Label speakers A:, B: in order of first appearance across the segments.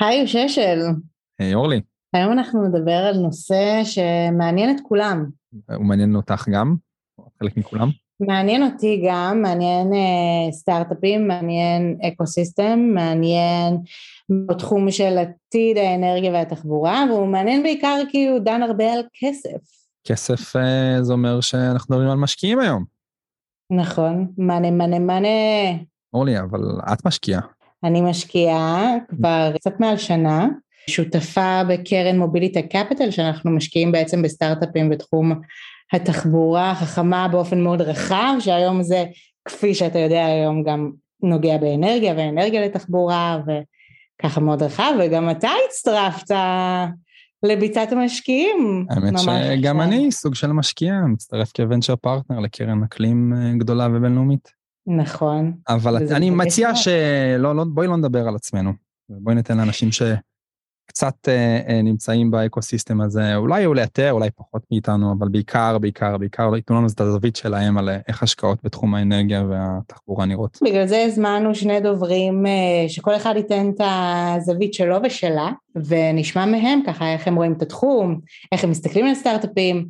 A: היי ששל.
B: היי אורלי.
A: היום אנחנו נדבר על נושא שמעניין את כולם.
B: הוא מעניין אותך גם? חלק מכולם?
A: מעניין אותי גם, מעניין אה, סטארט-אפים, מעניין ecosystem, מעניין בתחום של עתיד האנרגיה והתחבורה, והוא מעניין בעיקר כי הוא דן הרבה על כסף.
B: כסף אה, זה אומר שאנחנו מדברים על משקיעים היום.
A: נכון, money money money.
B: אורלי, אבל את משקיעה.
A: אני משקיעה כבר קצת מעל שנה, שותפה בקרן מוביליטה קפיטל, שאנחנו משקיעים בעצם בסטארט-אפים בתחום התחבורה החכמה באופן מאוד רחב, שהיום זה, כפי שאתה יודע היום, גם נוגע באנרגיה ואנרגיה לתחבורה וככה מאוד רחב, וגם אתה הצטרפת לביצת המשקיעים.
B: האמת שגם אני סוג של משקיע, מצטרף כוונצ'ר פרטנר לקרן אקלים אה, גדולה ובינלאומית.
A: נכון.
B: אבל אני מציע שלא, לא, בואי לא נדבר על עצמנו. בואי ניתן לאנשים שקצת אה, אה, נמצאים באקוסיסטם הזה, אולי יהיו ליתר, אולי פחות מאיתנו, אבל בעיקר, בעיקר, בעיקר, ייתנו לנו את הזווית שלהם על איך השקעות בתחום האנרגיה והתחבורה נראות.
A: בגלל זה הזמנו שני דוברים, אה, שכל אחד ייתן את הזווית שלו ושלה, ונשמע מהם ככה איך הם רואים את התחום, איך הם מסתכלים על סטארט-אפים.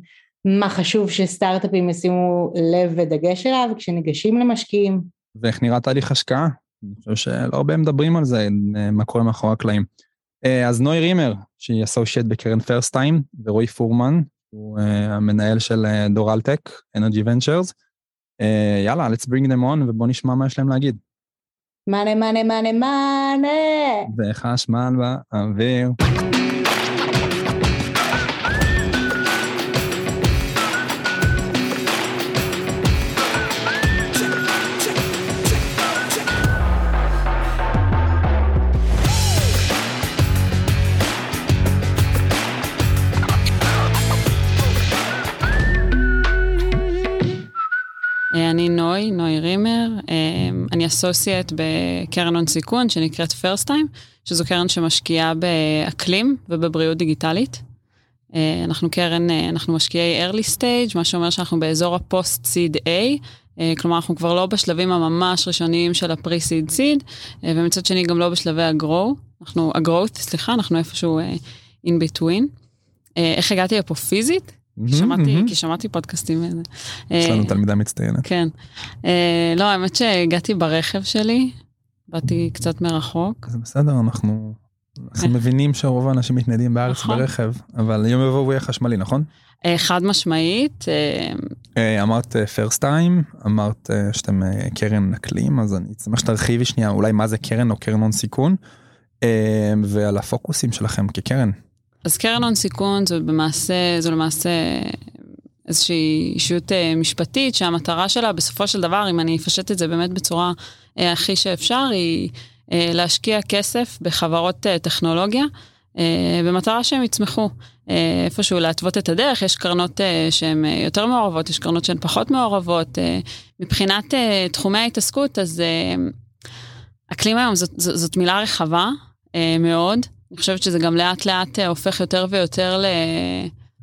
A: מה חשוב שסטארט-אפים ישימו לב ודגש אליו כשניגשים למשקיעים.
B: ואיך נראה תהליך השקעה? אני חושב שלא הרבה מדברים על זה, מה קורה מאחורי הקלעים. אז נוי רימר, שהיא אסושייט בקרן פרסטיים, ורועי פורמן, הוא המנהל של דורלטק, Energy Ventures. יאללה, let's bring them on ובוא נשמע מה יש להם להגיד.
A: מאנה מאנה מאנה מאנה.
B: וחשמל באוויר.
C: אני אסוסייט בקרן הון סיכון שנקראת Firstime, שזו קרן שמשקיעה באקלים ובבריאות דיגיטלית. אנחנו קרן, אנחנו משקיעי early stage, מה שאומר שאנחנו באזור ה post seed A, כלומר אנחנו כבר לא בשלבים הממש ראשוניים של ה pre-seed seed, ומצד שני גם לא בשלבי ה growth, אנחנו, ה growth, סליחה, אנחנו איפשהו in between. איך הגעתי לפה פיזית? שמעתי, כי שמעתי פודקאסטים.
B: יש לנו תלמידה מצטיינת.
C: כן. לא, האמת שהגעתי ברכב שלי, באתי קצת מרחוק.
B: זה בסדר, אנחנו מבינים שרוב האנשים מתניידים בארץ
C: נכון.
B: ברכב, אבל יום יבוא הוא יהיה חשמלי, נכון?
C: חד משמעית.
B: אמרת פרסט טיים, אמרת שאתם קרן אקלים, אז אני אשמח שתרחיבי שנייה אולי מה זה קרן או קרן הון סיכון, ועל הפוקוסים שלכם כקרן.
C: אז קרן הון סיכון זו במעשה, זו למעשה איזושהי אישיות משפטית שהמטרה שלה בסופו של דבר, אם אני אפשט את זה באמת בצורה הכי שאפשר, היא להשקיע כסף בחברות טכנולוגיה במטרה שהם יצמחו. איפשהו להתוות את הדרך, יש קרנות שהן יותר מעורבות, יש קרנות שהן פחות מעורבות. מבחינת תחומי ההתעסקות, אז אקלים היום זאת, זאת מילה רחבה מאוד. אני חושבת שזה גם לאט לאט הופך יותר ויותר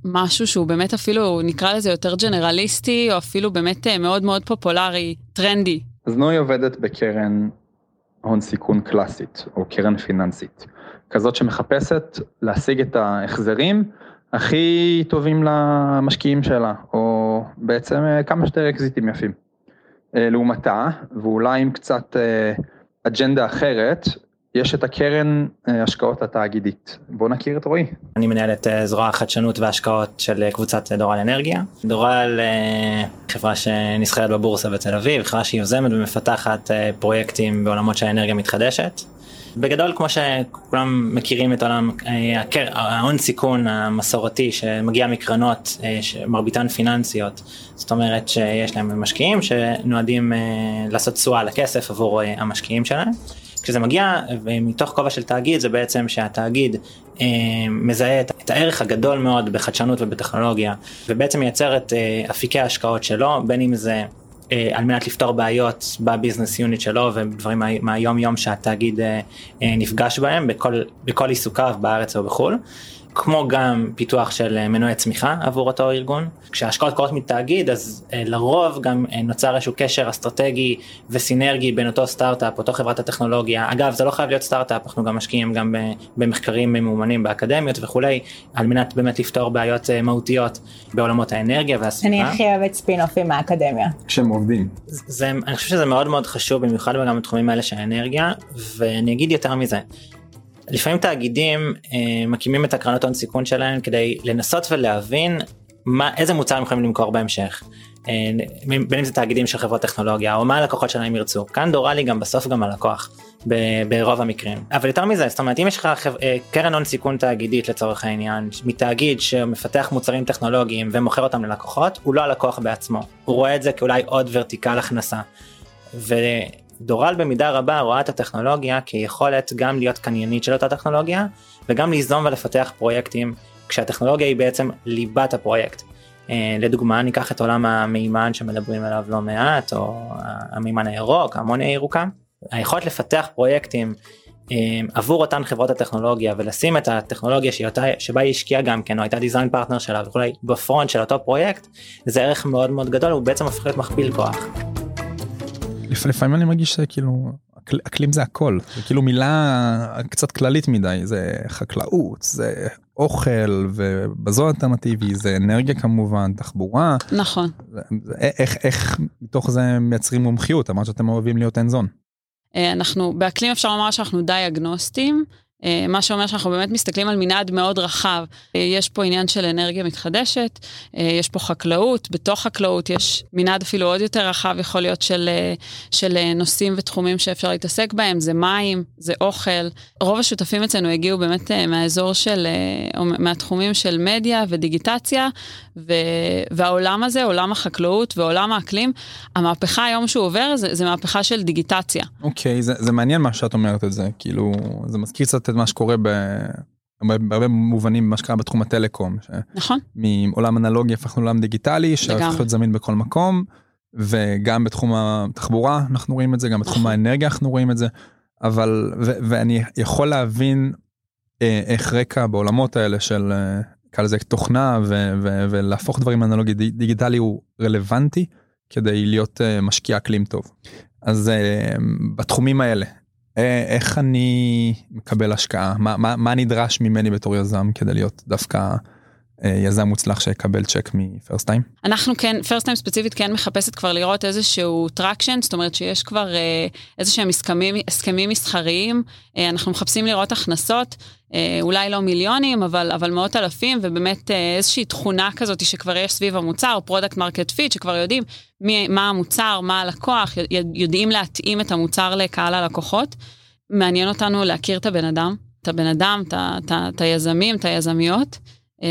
C: למשהו שהוא באמת אפילו, נקרא לזה יותר ג'נרליסטי, או אפילו באמת מאוד מאוד פופולרי, טרנדי.
B: אז נוי עובדת בקרן הון סיכון קלאסית, או קרן פיננסית, כזאת שמחפשת להשיג את ההחזרים הכי טובים למשקיעים שלה, או בעצם כמה שיותר אקזיטים יפים. לעומתה, ואולי עם קצת אג'נדה אחרת, יש את הקרן השקעות התאגידית. בוא נכיר את רועי.
D: אני מנהל את זרוע החדשנות וההשקעות של קבוצת דורל אנרגיה. דורל חברה שנסחרת בבורסה בתל אביב, חברה שהיא יוזמת ומפתחת פרויקטים בעולמות של האנרגיה מתחדשת. בגדול כמו שכולם מכירים את עולם ההון סיכון המסורתי שמגיע מקרנות מרביתן פיננסיות זאת אומרת שיש להם משקיעים שנועדים לעשות תשואה לכסף עבור המשקיעים שלהם. כשזה מגיע מתוך כובע של תאגיד זה בעצם שהתאגיד אה, מזהה את, את הערך הגדול מאוד בחדשנות ובטכנולוגיה ובעצם מייצר את אה, אפיקי ההשקעות שלו בין אם זה אה, על מנת לפתור בעיות בביזנס יוניט שלו ודברים מה, מהיום יום שהתאגיד אה, אה, נפגש בהם בכל, בכל עיסוקיו בארץ או בחו"ל. כמו גם פיתוח של אה, מנועי צמיחה עבור אותו ארגון. כשההשקעות קורות מתאגיד אז אה, לרוב גם אה, נוצר איזשהו קשר אסטרטגי וסינרגי בין אותו סטארט-אפ, אותו חברת הטכנולוגיה. אגב זה לא חייב להיות סטארט-אפ, אנחנו גם משקיעים גם במחקרים ממומנים באקדמיות וכולי, על מנת באמת לפתור בעיות מהותיות בעולמות האנרגיה והסביבה.
E: אני הכי אוהבת ספינופים מהאקדמיה.
B: כשהם עובדים.
D: זה, אני חושב שזה מאוד מאוד חשוב במיוחד גם בתחומים האלה של האנרגיה ואני אגיד יותר מזה. לפעמים תאגידים אה, מקימים את הקרנות הון סיכון שלהם כדי לנסות ולהבין מה איזה מוצר הם יכולים למכור בהמשך. אה, בין אם זה תאגידים של חברות טכנולוגיה או מה הלקוחות שלהם ירצו כאן דורלי גם בסוף גם הלקוח ברוב המקרים אבל יותר מזה זאת אומרת אם יש לך אה, קרן הון סיכון תאגידית לצורך העניין מתאגיד שמפתח מוצרים טכנולוגיים ומוכר אותם ללקוחות הוא לא הלקוח בעצמו הוא רואה את זה כאולי עוד ורטיקל הכנסה. ו... דורל במידה רבה רואה את הטכנולוגיה כיכולת גם להיות קניינית של אותה טכנולוגיה וגם ליזום ולפתח פרויקטים כשהטכנולוגיה היא בעצם ליבת הפרויקט. אה, לדוגמה ניקח את עולם המימן שמדברים עליו לא מעט או המימן הירוק האמוניה הירוקה היכולת לפתח פרויקטים אה, עבור אותן חברות הטכנולוגיה ולשים את הטכנולוגיה שאותה, שבה היא השקיעה גם כן או הייתה design partner שלה וכולי ב front של אותו פרויקט זה ערך מאוד מאוד גדול הוא בעצם הופך להיות מכפיל כוח.
B: לפעמים אני מרגיש שכאילו אקלים זה הכל. זה כאילו מילה קצת כללית מדי זה חקלאות זה אוכל ובזו אלטרנטיבי זה אנרגיה כמובן תחבורה.
C: נכון.
B: איך איך מתוך זה מייצרים מומחיות? אמרת שאתם אוהבים להיות אין זון.
C: אה, אנחנו באקלים אפשר לומר שאנחנו די אגנוסטים. אה, מה שאומר שאנחנו באמת מסתכלים על מנעד מאוד רחב. אה, יש פה עניין של אנרגיה מתחדשת, אה, יש פה חקלאות, בתוך חקלאות יש מנעד אפילו עוד יותר רחב, יכול להיות של, של נושאים ותחומים שאפשר להתעסק בהם, זה מים, זה אוכל. רוב השותפים אצלנו הגיעו באמת מהאזור של, או מהתחומים של מדיה ודיגיטציה, ו, והעולם הזה, עולם החקלאות ועולם האקלים, המהפכה היום שהוא עובר זה, זה מהפכה של דיגיטציה.
B: אוקיי, okay, זה, זה מעניין מה שאת אומרת את זה, כאילו, זה מזכיר קצת את מה שקורה ב... בהרבה מובנים מה שקרה בתחום הטלקום.
C: נכון.
B: מעולם אנלוגי הפכנו לעולם דיגיטלי שהפך להיות זמין בכל מקום וגם בתחום התחבורה אנחנו רואים את זה גם בתחום נכון. האנרגיה אנחנו רואים את זה אבל ו- ואני יכול להבין אה, איך רקע בעולמות האלה של אה, קל לזה תוכנה ו- ו- ולהפוך דברים אנלוגי דיגיטלי הוא רלוונטי כדי להיות אה, משקיע אקלים טוב. אז אה, בתחומים האלה אה, איך אני מקבל השקעה? מה, מה, מה נדרש ממני בתור יזם כדי להיות דווקא אה, יזם מוצלח שיקבל צ'ק מ Firstime?
C: אנחנו כן, Firstime ספציפית כן מחפשת כבר לראות איזשהו traction, זאת אומרת שיש כבר אה, איזה שהם הסכמים, הסכמים מסחריים, אה, אנחנו מחפשים לראות הכנסות, אה, אולי לא מיליונים, אבל, אבל מאות אלפים, ובאמת אה, איזושהי תכונה כזאת שכבר יש סביב המוצר, product market fit, שכבר יודעים מי, מה המוצר, מה הלקוח, יודעים להתאים את המוצר לקהל הלקוחות. מעניין אותנו להכיר את הבן אדם, את הבן אדם, את היזמים, את היזמיות. אה,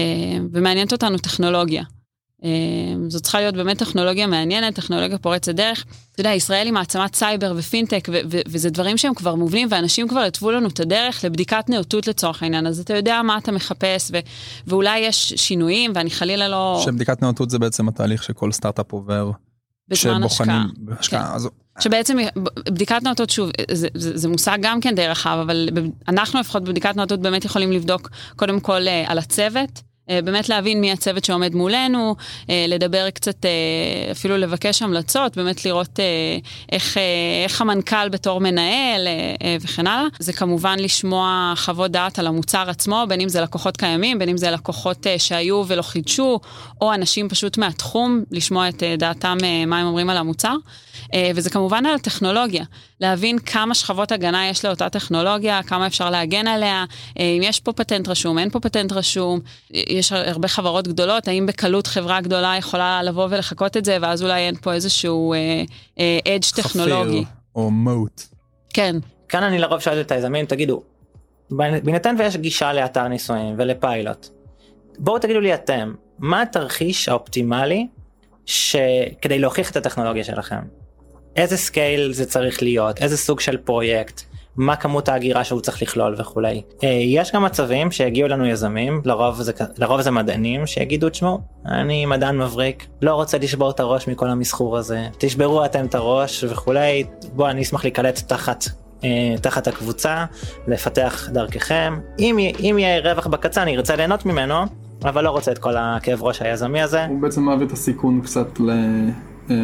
C: ומעניינת אותנו טכנולוגיה. אה, זאת צריכה להיות באמת טכנולוגיה מעניינת, טכנולוגיה פורצת דרך. אתה יודע, ישראל היא מעצמת סייבר ופינטק, וזה דברים שהם כבר מובנים, ואנשים כבר התוו לנו את הדרך לבדיקת נאותות לצורך העניין, אז אתה יודע מה אתה מחפש, ואולי יש שינויים, ואני חלילה לא...
B: שבדיקת נאותות זה בעצם התהליך שכל סטארט-אפ עובר.
C: בזמן השקעה.
B: השקעה. כן. אז...
C: שבעצם בדיקת נאותות, שוב, זה, זה, זה מושג גם כן די רחב, אבל אנחנו לפחות בבדיקת נאותות באמת יכולים לבדוק קודם כל אה, על הצוות. אה, באמת להבין מי הצוות שעומד מולנו, אה, לדבר קצת, אפילו לבקש המלצות, באמת לראות איך, איך המנכ"ל בתור מנהל וכן הלאה. זה כמובן לשמוע חוות דעת על המוצר עצמו, בין אם זה לקוחות קיימים, בין אם זה לקוחות שהיו ולא חידשו, או אנשים פשוט מהתחום, לשמוע את דעתם, מה הם אומרים על המוצר. וזה כמובן על הטכנולוגיה, להבין כמה שכבות הגנה יש לאותה טכנולוגיה, כמה אפשר להגן עליה, אם יש פה פטנט רשום, אין פה פטנט רשום. יש הרבה חברות גדולות, האם בקלות חברה גדולה יכולה לבוא ולחקות את זה, ואז אולי אין פה איזשהו אדג' טכנולוגי. חפיר
B: או מוט.
C: כן.
D: כאן אני לרוב שואל את היזמים, תגידו, בהינתן ויש גישה לאתר ניסויים ולפיילוט, בואו תגידו לי אתם, מה התרחיש האופטימלי שכדי להוכיח את הטכנולוגיה שלכם? איזה scale זה צריך להיות, איזה סוג של פרויקט, מה כמות האנרגיה שהוא צריך לכלול וכולי. אה, יש גם מצבים שהגיעו לנו יזמים, לרוב זה, לרוב זה מדענים שיגידו תשמעו, אני מדען מבריק, לא רוצה לשבור את הראש מכל המסחור הזה, תשברו אתם את הראש וכולי, בוא אני אשמח להיקלט תחת אה, תחת הקבוצה, לפתח דרככם. אם, אם יהיה רווח בקצה אני ארצה ליהנות ממנו, אבל לא רוצה את כל הכאב ראש היזמי הזה.
F: הוא בעצם מעביר את הסיכון קצת ל, אה,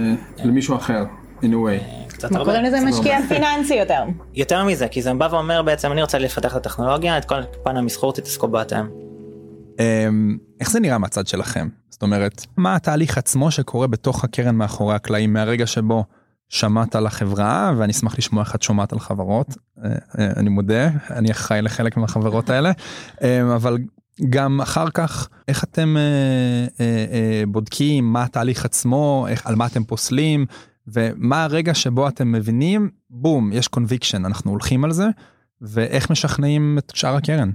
F: למישהו אחר, in a way.
D: קצת הרבה.
E: קוראים לזה משקיע פיננסי יותר.
D: יותר מזה, כי זה בא ואומר בעצם אני רוצה לפתח את הטכנולוגיה, את כל פן המסחור תתעסקו בו אתם.
B: אמ, איך זה נראה מהצד שלכם? זאת אומרת, מה התהליך עצמו שקורה בתוך הקרן מאחורי הקלעים מהרגע שבו שמעת על החברה, ואני אשמח לשמוע איך את שומעת על חברות, אה, אה, אני מודה, אני אחראי לחלק מהחברות האלה, אמ, אבל גם אחר כך, איך אתם אה, אה, אה, בודקים, מה התהליך עצמו, איך, על מה אתם פוסלים, ומה הרגע שבו אתם מבינים, בום, יש conviction, אנחנו הולכים על זה, ואיך משכנעים את שאר הקרן.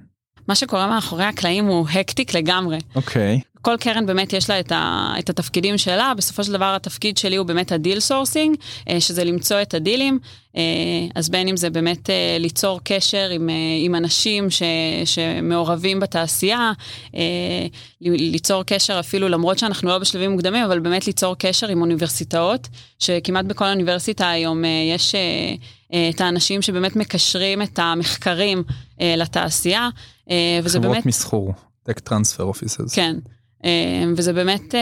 C: מה שקורה מאחורי הקלעים הוא hectic לגמרי.
B: אוקיי.
C: כל קרן באמת יש לה את, ה, את התפקידים שלה, בסופו של דבר התפקיד שלי הוא באמת ה deal sourcing, אה, שזה למצוא את הדילים, אה, אז בין אם זה באמת אה, ליצור קשר עם, עם אנשים ש, שמעורבים בתעשייה, ליצור קשר אפילו למרות שאנחנו לא בשלבים מוקדמים, אבל באמת ליצור קשר עם אוניברסיטאות, שכמעט בכל אוניברסיטה היום יש את האנשים שבאמת מקשרים את המחקרים לתעשייה, וזה באמת...
B: חברות מסחור, טק טרנספר אופיסס.
C: כן. וזה באמת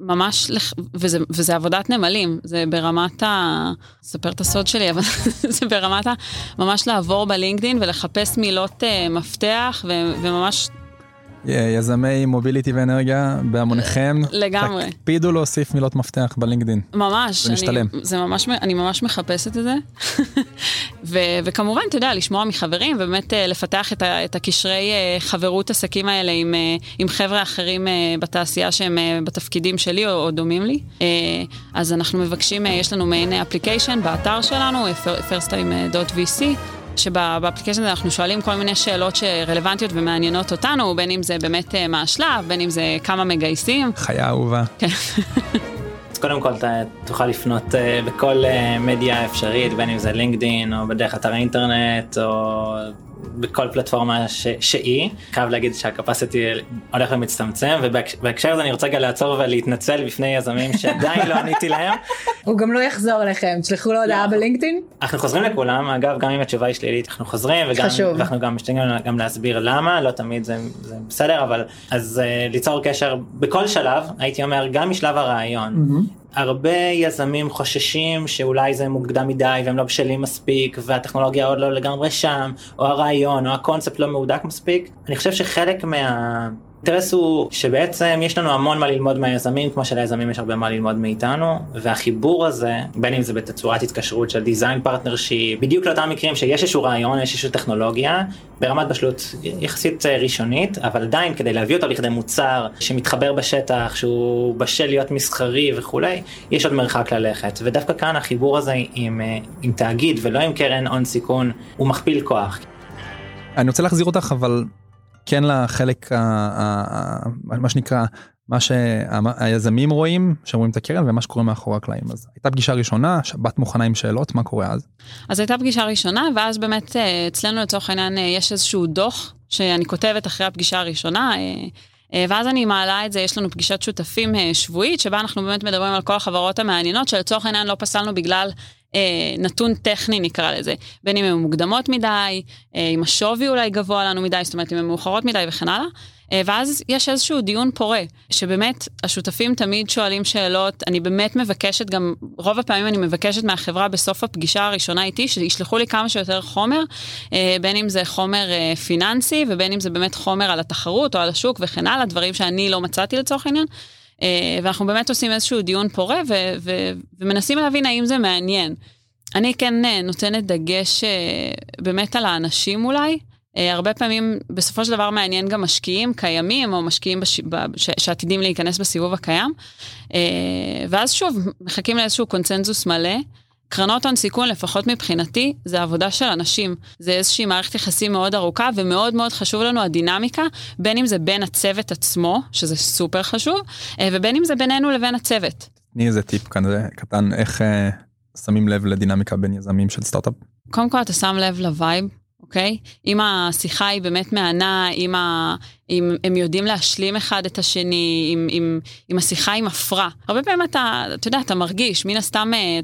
C: ממש, וזה, וזה עבודת נמלים, זה ברמת ה... אספר את הסוד שלי, אבל זה ברמת ה... ממש לעבור בלינקדין ולחפש מילות מפתח וממש...
B: יזמי מוביליטי ואנרגיה בהמוניכם,
C: לגמרי.
B: תקפידו להוסיף מילות מפתח בלינקדין.
C: ממש.
B: זה משתלם.
C: אני, זה ממש, אני ממש מחפשת את זה. ו, וכמובן, אתה יודע, לשמוע מחברים ובאמת לפתח את, ה, את הקשרי חברות עסקים האלה עם, עם חבר'ה אחרים בתעשייה שהם בתפקידים שלי או, או דומים לי. אז אנחנו מבקשים, יש לנו מעין אפליקיישן באתר שלנו, firsttime.vc. שבאפליקציה אנחנו שואלים כל מיני שאלות שרלוונטיות ומעניינות אותנו, בין אם זה באמת מה השלב, בין אם זה כמה מגייסים.
B: חיה אהובה.
C: כן.
D: אז קודם כל אתה תוכל לפנות uh, בכל uh, מדיה אפשרית, בין אם זה לינקדין או בדרך אתר האינטרנט או בכל פלטפורמה ש- שהיא. חייב להגיד שהקפסיטי הולך ומצטמצם ובהקשר הזה אני רוצה רגע לעצור ולהתנצל בפני יזמים שעדיין לא עניתי להם.
E: הוא גם לא יחזור אליכם, תשלחו לו הודעה בלינקדאין.
D: אנחנו חוזרים לכולם אגב גם אם התשובה היא שלילית אנחנו חוזרים וגם. ואנחנו גם משתדלים גם להסביר למה לא תמיד זה, זה בסדר אבל אז uh, ליצור קשר בכל שלב הייתי אומר גם משלב הרעיון. הרבה יזמים חוששים שאולי זה מוקדם מדי והם לא בשלים מספיק והטכנולוגיה עוד לא לגמרי שם או הרעיון או הקונספט לא מהודק מספיק. אני חושב שחלק מה... האינטרס הוא שבעצם יש לנו המון מה ללמוד מהיזמים כמו שליזמים יש הרבה מה ללמוד מאיתנו והחיבור הזה בין אם זה בתצורת התקשרות של דיזיין פרטנרשי בדיוק לאותם מקרים שיש איזשהו רעיון יש איזושהי טכנולוגיה ברמת בשלות יחסית ראשונית אבל עדיין כדי להביא אותו לכדי מוצר שמתחבר בשטח שהוא בשל להיות מסחרי וכולי יש עוד מרחק ללכת ודווקא כאן החיבור הזה עם, עם תאגיד ולא עם קרן הון סיכון הוא מכפיל כוח.
B: אני רוצה להחזיר אותך אבל כן לחלק, ה, ה, ה, מה שנקרא, מה שהיזמים רואים, שרואים את הקרן ומה שקורה מאחורי הקלעים. אז הייתה פגישה ראשונה, שבת מוכנה עם שאלות, מה קורה אז?
C: אז הייתה פגישה ראשונה, ואז באמת אצלנו לצורך העניין יש איזשהו דוח שאני כותבת אחרי הפגישה הראשונה. ואז אני מעלה את זה, יש לנו פגישת שותפים שבועית, שבה אנחנו באמת מדברים על כל החברות המעניינות, שלצורך העניין לא פסלנו בגלל אה, נתון טכני נקרא לזה, בין אם הן מוקדמות מדי, אה, אם השווי אולי גבוה לנו מדי, זאת אומרת אם הן מאוחרות מדי וכן הלאה. אה, ואז יש איזשהו דיון פורה, שבאמת השותפים תמיד שואלים שאלות, אני באמת מבקשת גם, רוב הפעמים אני מבקשת מהחברה בסוף הפגישה הראשונה איתי, שישלחו לי כמה שיותר חומר, אה, בין אם זה חומר אה, פיננסי ובין אם זה באמת חומר על התחרות או על השוק וכן הלאה, דברים שאני לא מצאתי לצורך העניין. ואנחנו באמת עושים איזשהו דיון פורה ו- ו- ומנסים להבין האם זה מעניין. אני כן נותנת דגש באמת על האנשים אולי. הרבה פעמים בסופו של דבר מעניין גם משקיעים קיימים או משקיעים בש... ש... שעתידים להיכנס בסיבוב הקיים. ואז שוב מחכים לאיזשהו קונצנזוס מלא. קרנות הון סיכון, לפחות מבחינתי, זה עבודה של אנשים. זה איזושהי מערכת יחסים מאוד ארוכה, ומאוד מאוד חשוב לנו הדינמיקה, בין אם זה בין הצוות עצמו, שזה סופר חשוב, ובין אם זה בינינו לבין הצוות.
B: תני איזה טיפ כאן, זה קטן, איך אה, שמים לב לדינמיקה בין יזמים של סטארט-אפ?
C: קודם כל אתה שם לב ל vibe אוקיי? אם השיחה היא באמת מהנה, אם, ה... אם הם יודעים להשלים אחד את השני, אם, אם, אם השיחה היא מפרה. הרבה פעמים אתה, אתה יודע, אתה מרגיש, מן הסתם אה,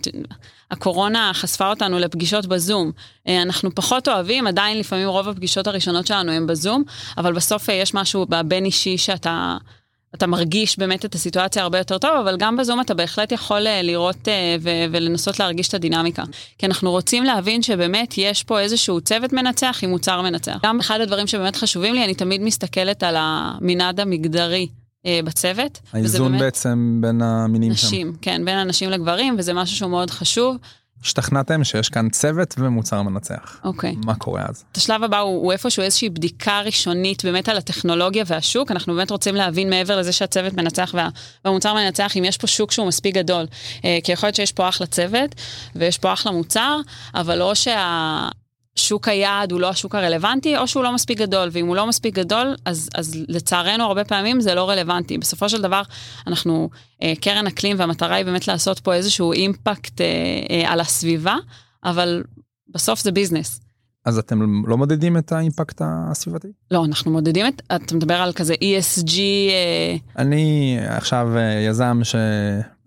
C: הקורונה חשפה אותנו לפגישות בזום. אה, אנחנו פחות אוהבים, עדיין לפעמים רוב הפגישות הראשונות שלנו הם בזום, אבל בסוף אה, יש משהו בבין אישי שאתה... אתה מרגיש באמת את הסיטואציה הרבה יותר טוב, אבל גם בזום אתה בהחלט יכול אה, לראות אה, ו- ולנסות להרגיש את הדינמיקה. כי אנחנו רוצים להבין שבאמת יש פה איזשהו צוות מנצח עם מוצר מנצח. גם אחד הדברים שבאמת חשובים לי, אני תמיד מסתכלת על המנעד המגדרי. אה, בצוות.
B: האיזון
C: באמת
B: בעצם בין המינים שם.
C: נשים, כן, בין הנשים לגברים, וזה משהו שהוא מאוד חשוב.
B: השתכנעתם שיש כאן צוות ומוצר מנצח.
C: אוקיי.
B: מה קורה אז?
C: השלב הבא הוא, הוא איפשהו איזושהי בדיקה ראשונית באמת על הטכנולוגיה והשוק. אנחנו באמת רוצים להבין מעבר לזה שהצוות מנצח וה, והמוצר מנצח, אם יש פה שוק שהוא מספיק גדול. אה, כי יכול להיות שיש פה אחלה צוות ויש פה אחלה מוצר, אבל או שהשוק היעד הוא לא השוק הרלוונטי, או שהוא לא מספיק גדול, ואם הוא לא מספיק גדול, אז, אז לצערנו הרבה פעמים זה לא רלוונטי. בסופו של דבר, אנחנו אה, קרן אקלים, והמטרה היא באמת לעשות פה איזשהו אימפקט אה, אה, על הסביבה, אבל בסוף זה ביזנס.
B: אז אתם לא מודדים את האימפקט הסביבתי?
C: לא, אנחנו מודדים את, אתה מדבר על כזה ESG, אה,
B: אני עכשיו אה, יזם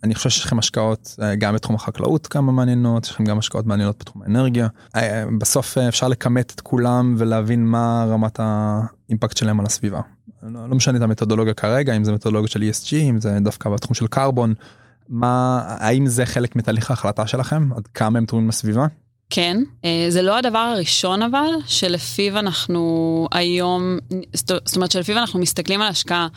B: שאני חושב שיש לכם השקעות אה, גם בתחום החקלאות כמה מעניינות, יש לכם גם השקעות מעניינות בתחום האנרגיה. אה, בסוף אה, אפשר לכמת את כולם ולהבין מה רמת האימפקט שלהם על הסביבה. לא, לא משנה את המתודולוגיה כרגע, אם זה מתודולוגיה של ESG, אם זה דווקא בתחום של קרבון. מה, האם זה חלק מתהליך ההחלטה שלכם? עד כמה הם תורמים לסביבה?
C: כן. זה לא הדבר הראשון אבל, שלפיו אנחנו היום, זאת אומרת שלפיו אנחנו מסתכלים על השקעה.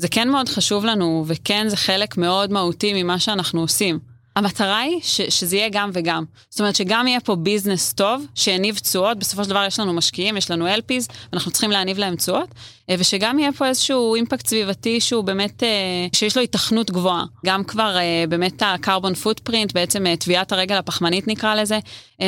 C: זה כן מאוד חשוב לנו, וכן זה חלק מאוד מהותי ממה שאנחנו עושים. המטרה היא ש, שזה יהיה גם וגם. זאת אומרת שגם יהיה פה ביזנס טוב, שיניב תשואות, בסופו של דבר יש לנו משקיעים, יש לנו LPs, ואנחנו צריכים להניב להם תשואות, ושגם יהיה פה איזשהו אימפקט סביבתי שהוא באמת, אה, שיש לו התכנות גבוהה. גם כבר אה, באמת הקרבון פוטפרינט, בעצם טביעת הרגל הפחמנית נקרא לזה,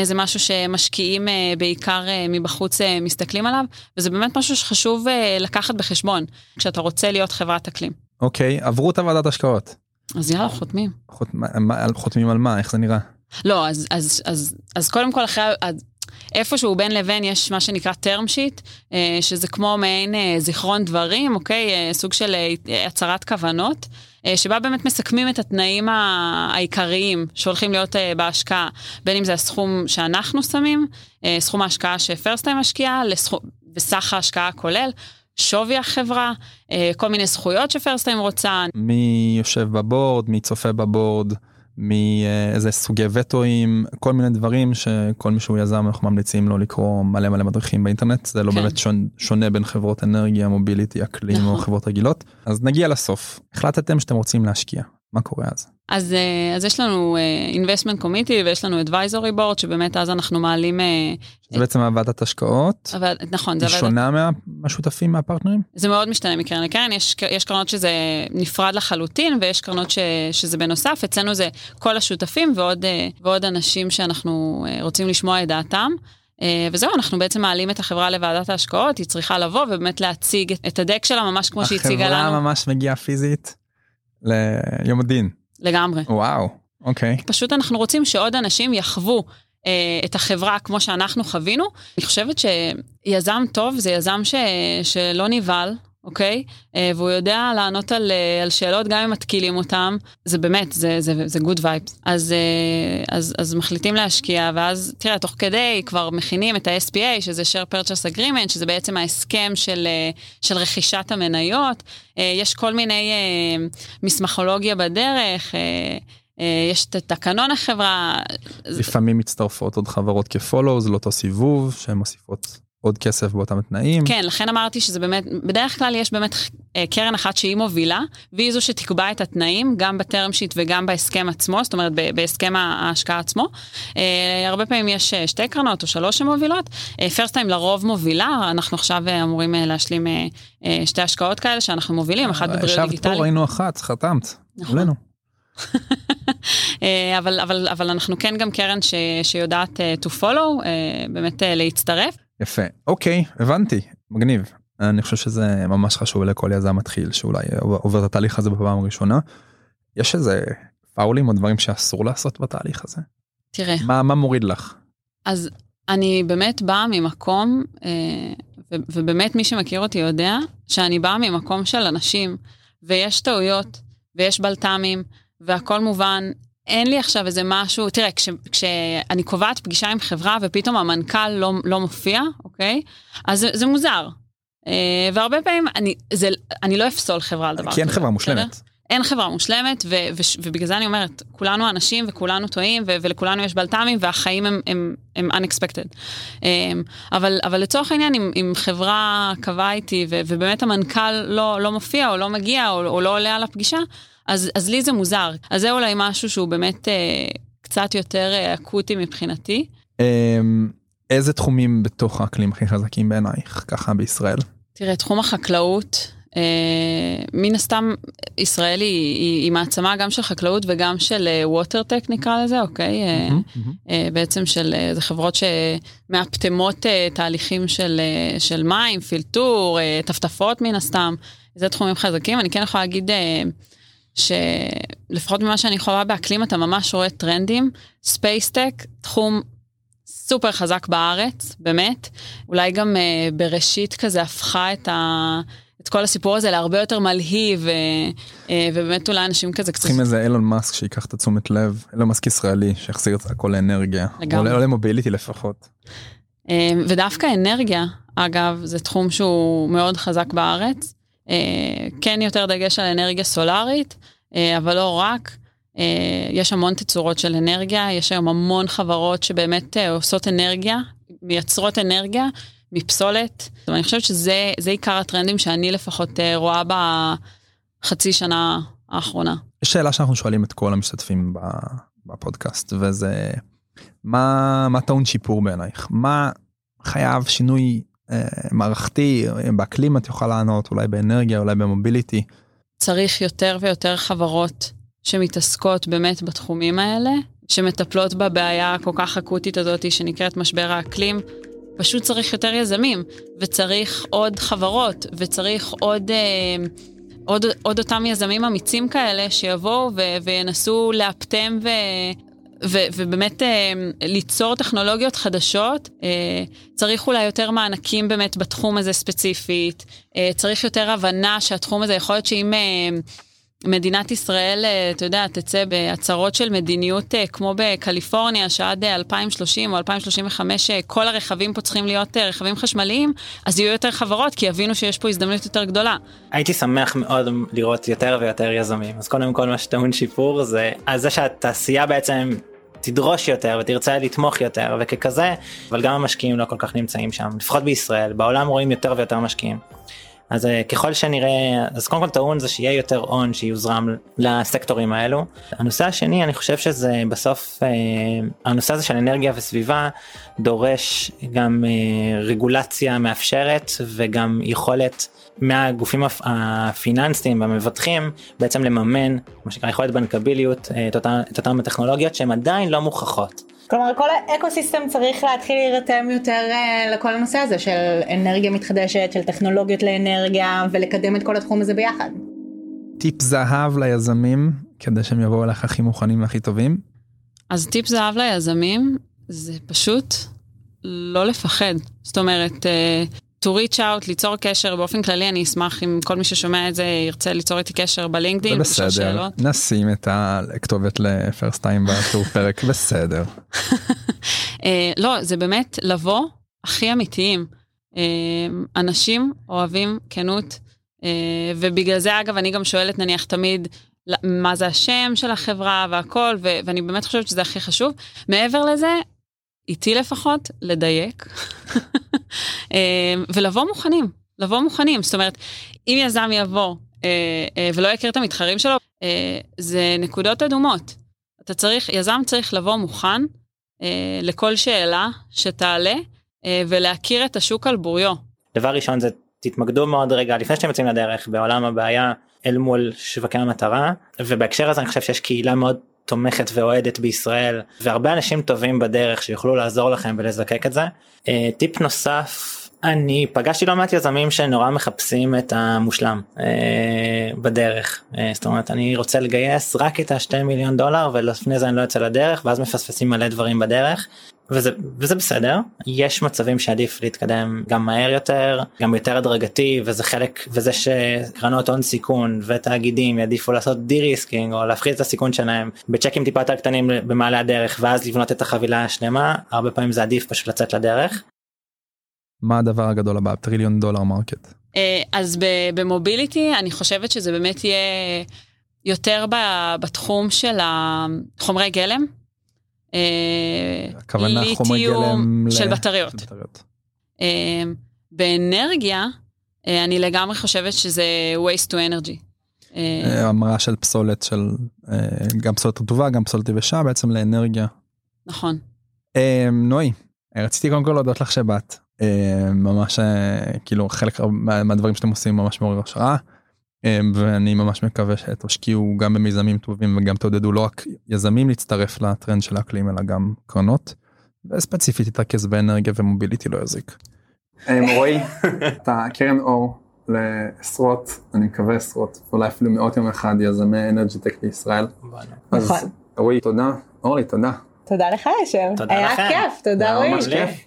C: זה משהו שמשקיעים בעיקר מבחוץ מסתכלים עליו, וזה באמת משהו שחשוב לקחת בחשבון, כשאתה רוצה להיות חברת אקלים.
B: אוקיי, עברו את הוועדת השקעות.
C: אז יאללה, חותמים.
B: חות, מה, חותמים על מה? איך זה נראה?
C: לא, אז, אז, אז, אז קודם כל אחרי, איפשהו בין לבין יש מה שנקרא term sheet, אה, שזה כמו מעין אה, זיכרון דברים, אוקיי? אה, סוג של הצהרת כוונות, שבה באמת מסכמים את התנאים העיקריים שהולכים להיות בהשקעה, בין אם זה הסכום שאנחנו שמים, סכום ההשקעה שפרסטיים משקיעה, וסך ההשקעה הכולל. שווי החברה, כל מיני זכויות שפרסטיים רוצה.
B: מי יושב בבורד, מי צופה בבורד, מאיזה סוגי וטואים, כל מיני דברים שכל מי שהוא יזם אנחנו ממליצים לו לקרוא מלא מלא מדריכים באינטרנט, זה לא כן. באמת שונה, שונה בין חברות אנרגיה, מוביליטי, אקלים נכון. או חברות רגילות. אז נגיע לסוף, החלטתם שאתם רוצים להשקיע, מה קורה אז?
C: אז, אה, אז יש לנו uh, investment committee ויש לנו advisory board שבאמת אז אנחנו מעלים. Uh,
B: זה בעצם הוועדת השקעות.
C: אבל, נכון.
B: זה היא שונה מה, מהשותפים מהפרטנרים?
C: זה מאוד משתנה מקרן לקרן, יש, יש קרנות שזה נפרד לחלוטין ויש קרנות ש, שזה בנוסף, אצלנו זה כל השותפים ועוד, ועוד אנשים שאנחנו רוצים לשמוע את דעתם. וזהו, אנחנו בעצם מעלים את החברה לוועדת ההשקעות, היא צריכה לבוא ובאמת להציג את הדק שלה ממש כמו שהציגה לנו.
B: החברה ממש מגיעה פיזית ליום הדין.
C: לגמרי.
B: וואו, אוקיי.
C: פשוט אנחנו רוצים שעוד אנשים יחוו אה, את החברה כמו שאנחנו חווינו. אני חושבת שיזם טוב זה יזם ש, שלא נבהל, אוקיי? אה, והוא יודע לענות על, אה, על שאלות גם אם מתקילים אותם. זה באמת, זה, זה, זה good vibes. אז, אה, אז, אז מחליטים להשקיע, ואז תראה, תוך כדי כבר מכינים את ה-SPA, שזה share purchase agreement, שזה בעצם ההסכם של, של רכישת המניות. יש כל מיני מסמכולוגיה בדרך. יש את תקנון החברה.
B: לפעמים מצטרפות עוד חברות כפולו, לאותו סיבוב, שהן מוסיפות עוד כסף באותם תנאים.
C: כן, לכן אמרתי שזה באמת, בדרך כלל יש באמת אה, קרן אחת שהיא מובילה, והיא זו שתקבע את התנאים, גם בטרם שיט וגם בהסכם עצמו, זאת אומרת בהסכם ההשקעה עצמו. אה, הרבה פעמים יש שתי קרנות או שלוש שמובילות. פרסט טיים לרוב מובילה, אנחנו עכשיו אמורים להשלים שתי השקעות כאלה שאנחנו מובילים, אחת בבריאות דיגיטלית.
B: ישבת פה, ראינו אחת, חתמת. נכון.
C: אבל, אבל, אבל אנחנו כן גם קרן ש, שיודעת uh, to follow, uh, באמת uh, להצטרף.
B: יפה, אוקיי, הבנתי, מגניב. אני חושב שזה ממש חשוב לכל יזם מתחיל שאולי עובר את התהליך הזה בפעם הראשונה. יש איזה פאולים או דברים שאסור לעשות בתהליך הזה?
C: תראה.
B: מה, מה מוריד לך?
C: אז אני באמת באה ממקום, אה, ובאמת מי שמכיר אותי יודע, שאני באה ממקום של אנשים, ויש טעויות, ויש בלת"מים, והכל מובן. אין לי עכשיו איזה משהו, תראה, כש, כשאני קובעת פגישה עם חברה ופתאום המנכ"ל לא, לא מופיע, אוקיי? אז זה, זה מוזר. אה, והרבה פעמים אני, זה, אני לא אפסול חברה על דבר כזה.
B: כי אין חברה
C: בסדר?
B: מושלמת.
C: אין חברה מושלמת, ו- ו- ובגלל זה אני אומרת, כולנו אנשים וכולנו טועים, ו- ולכולנו יש בלת"מים, והחיים הם, הם, הם unexpected. Um, אבל, אבל לצורך העניין, אם, אם חברה קבעה איתי, ו- ובאמת המנכ"ל לא, לא מופיע, או לא מגיע, או, או לא עולה על הפגישה, אז, אז לי זה מוזר. אז זה אולי משהו שהוא באמת uh, קצת יותר uh, אקוטי מבחינתי.
B: אמ, איזה תחומים בתוך האקלים הכי חזקים בעינייך ככה בישראל?
C: תראה, תחום החקלאות, אה, מן הסתם ישראל היא, היא, היא מעצמה גם של חקלאות וגם של ווטרטק נקרא לזה, אוקיי? אה,
B: מהמם, מהמם.
C: אה, בעצם של, אה, זה חברות שמאפטמות אה, תהליכים של, אה, של מים, פילטור, אה, טפטפות מן הסתם, זה תחומים חזקים. אני כן יכולה להגיד אה, שלפחות ממה שאני חווה באקלים אתה ממש רואה טרנדים, space tech, תחום סופר חזק בארץ, באמת. אולי גם אה, בראשית כזה הפכה את ה... את כל הסיפור הזה להרבה יותר מלהיב, אה, אה, ובאמת אולי אנשים כזה קצת...
B: צריכים איזה אילון מאסק שיקח את התשומת לב, אילון מאסק ישראלי שיחזיר את הכל לאנרגיה.
C: לגמרי.
B: או ל mobility לפחות.
C: אה, ודווקא אנרגיה, אגב, זה תחום שהוא מאוד חזק בארץ. אה, כן יותר דגש על אנרגיה סולארית, אה, אבל לא רק. אה, יש המון תצורות של אנרגיה, יש היום המון חברות שבאמת אה, עושות אנרגיה, מייצרות אנרגיה מפסולת. אני חושבת שזה זה עיקר הטרנדים שאני לפחות אה, רואה בחצי שנה האחרונה.
B: יש שאלה שאנחנו שואלים את כל המשתתפים בפודקאסט וזה מה מה טעון שיפור בעינייך מה חייב שינוי מערכתי באקלים את יכולה לענות אולי באנרגיה אולי במוביליטי
C: צריך יותר ויותר חברות שמתעסקות באמת בתחומים האלה, שמטפלות בבעיה הכל כך אקוטית הזאת שנקראת משבר האקלים. פשוט צריך יותר יזמים, וצריך עוד חברות, וצריך עוד, אה, עוד, עוד אותם יזמים אמיצים כאלה שיבואו ו, וינסו לאפטם ו, ו, ובאמת אה, ליצור טכנולוגיות חדשות. אה, צריך אולי יותר מענקים באמת בתחום הזה ספציפית, אה, צריך יותר הבנה שהתחום הזה, יכול להיות שאם... אה, מדינת ישראל, אה, אתה יודע, תצא בהצהרות של מדיניות אה, כמו בקליפורניה, שעד אה, 2030 או 2035 אה, כל הרכבים פה צריכים להיות אה, רכבים חשמליים, אז יהיו יותר חברות, כי יבינו שיש פה הזדמנות יותר גדולה.
D: הייתי שמח מאוד לראות יותר ויותר יזמים אז קודם כל מה שטעון שיפור זה על זה שהתעשייה בעצם תדרוש יותר ותרצה לתמוך יותר וככזה אבל גם המשקיעים לא כל כך נמצאים שם לפחות בישראל בעולם רואים יותר ויותר משקיעים. אז אה, ככל שנראה אז קודם כל טעון זה שיהיה יותר הון שיוזרם לסקטורים האלו. הנושא השני אני חושב שזה בסוף אה, הנושא הזה של אנרגיה וסביבה דורש גם אה, רגולציה מאפשרת וגם יכולת מהגופים הפ- הפיננסיים והמבטחים בעצם לממן מה שנקרא יכולת בנקביליות את אותן הטכנולוגיות שהן עדיין לא מוכחות.
E: כלומר כל האקוסיסטם צריך להתחיל להירתם יותר אה, לכל הנושא הזה של אנרגיה מתחדשת, של טכנולוגיות לאנרגיה ולקדם את כל התחום הזה ביחד.
B: טיפ זהב ליזמים כדי שהם יבואו אליך הכי מוכנים והכי טובים.
C: אז טיפ זהב ליזמים זה פשוט לא לפחד. זאת אומרת, אה, to reach out, ליצור קשר, באופן כללי אני אשמח אם כל מי ששומע את זה ירצה ליצור איתי קשר בלינקדאין,
B: בסדר
C: שאלות.
B: נשים את הכתובת לפרסט טיים בתיאור פרק בסדר.
C: אה, לא, זה באמת לבוא הכי אמיתיים. אה, אנשים אוהבים כנות, אה, ובגלל זה אגב אני גם שואלת נניח תמיד מה זה השם של החברה והכל, ו- ואני באמת חושבת שזה הכי חשוב. מעבר לזה, איתי לפחות, לדייק, אה, ולבוא מוכנים, לבוא מוכנים. זאת אומרת, אם יזם יבוא אה, אה, ולא יכיר את המתחרים שלו, אה, זה נקודות אדומות. אתה צריך, יזם צריך לבוא מוכן לכל שאלה שתעלה ולהכיר את השוק על בוריו.
D: דבר ראשון זה תתמקדו מאוד רגע לפני שאתם יוצאים לדרך בעולם הבעיה אל מול שווקי המטרה ובהקשר הזה אני חושב שיש קהילה מאוד תומכת ואוהדת בישראל והרבה אנשים טובים בדרך שיוכלו לעזור לכם ולזקק את זה. אה, טיפ נוסף אני פגשתי לא מעט יזמים שנורא מחפשים את המושלם אה, בדרך. אה, זאת אומרת אני רוצה לגייס רק את השתי מיליון דולר ולפני זה אני לא יוצא לדרך ואז מפספסים מלא דברים בדרך. וזה וזה בסדר. יש מצבים שעדיף להתקדם גם מהר יותר גם יותר הדרגתי וזה חלק וזה שקרנות הון סיכון ותאגידים יעדיפו לעשות de-risking או להפחית את הסיכון שלהם בצ'קים טיפה יותר קטנים במעלה הדרך ואז לבנות את החבילה השלמה הרבה פעמים זה עדיף פשוט לצאת לדרך.
B: מה הדבר הגדול הבא? טריליון דולר market.
C: אה, אז ב mobility אני חושבת שזה באמת יהיה יותר בתחום של החומרי גלם.
B: אה, הכוונה חומרי גלם
C: של בטריות. של בטריות. אה, באנרגיה אני לגמרי חושבת שזה waste to energy.
B: המרה של פסולת של גם פסולת רטובה גם פסולת יבשה בעצם לאנרגיה.
C: נכון.
B: נוי רציתי קודם כל להודות לך שבאת ממש כאילו חלק מהדברים שאתם עושים ממש מעורר השראה. ואני ממש מקווה שתשקיעו גם במיזמים טובים וגם תעודדו לא רק יזמים להצטרף לטרנד של האקלים אלא גם קרנות. וספציפית תתרכז באנרגיה ו mobility לא יזיק.
F: רועי, אתה קרן אור לעשרות, אני מקווה עשרות, אולי אפילו מאות יום אחד יזמי energy tech בישראל. אז רועי תודה, אורלי תודה.
E: תודה לך אשר, היה לכם. כיף, תודה רועי.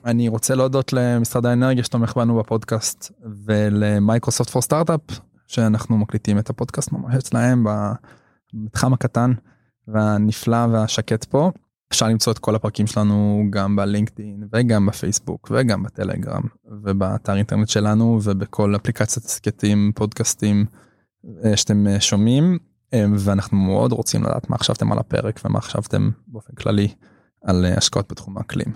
B: אני רוצה להודות למשרד האנרגיה שתומך בנו בפודקאסט ולמייקרוסופט פור סטארט-אפ שאנחנו מקליטים את הפודקאסט ממש אצלהם במתחם הקטן והנפלא והשקט פה. אפשר למצוא את כל הפרקים שלנו גם בלינקדאין וגם בפייסבוק וגם בטלגרם ובאתר אינטרנט שלנו ובכל אפליקציית הסכתים פודקאסטים אה, שאתם אה, שומעים ואנחנו מאוד רוצים לדעת מה חשבתם על הפרק ומה חשבתם באופן כללי על השקעות בתחום האקלים.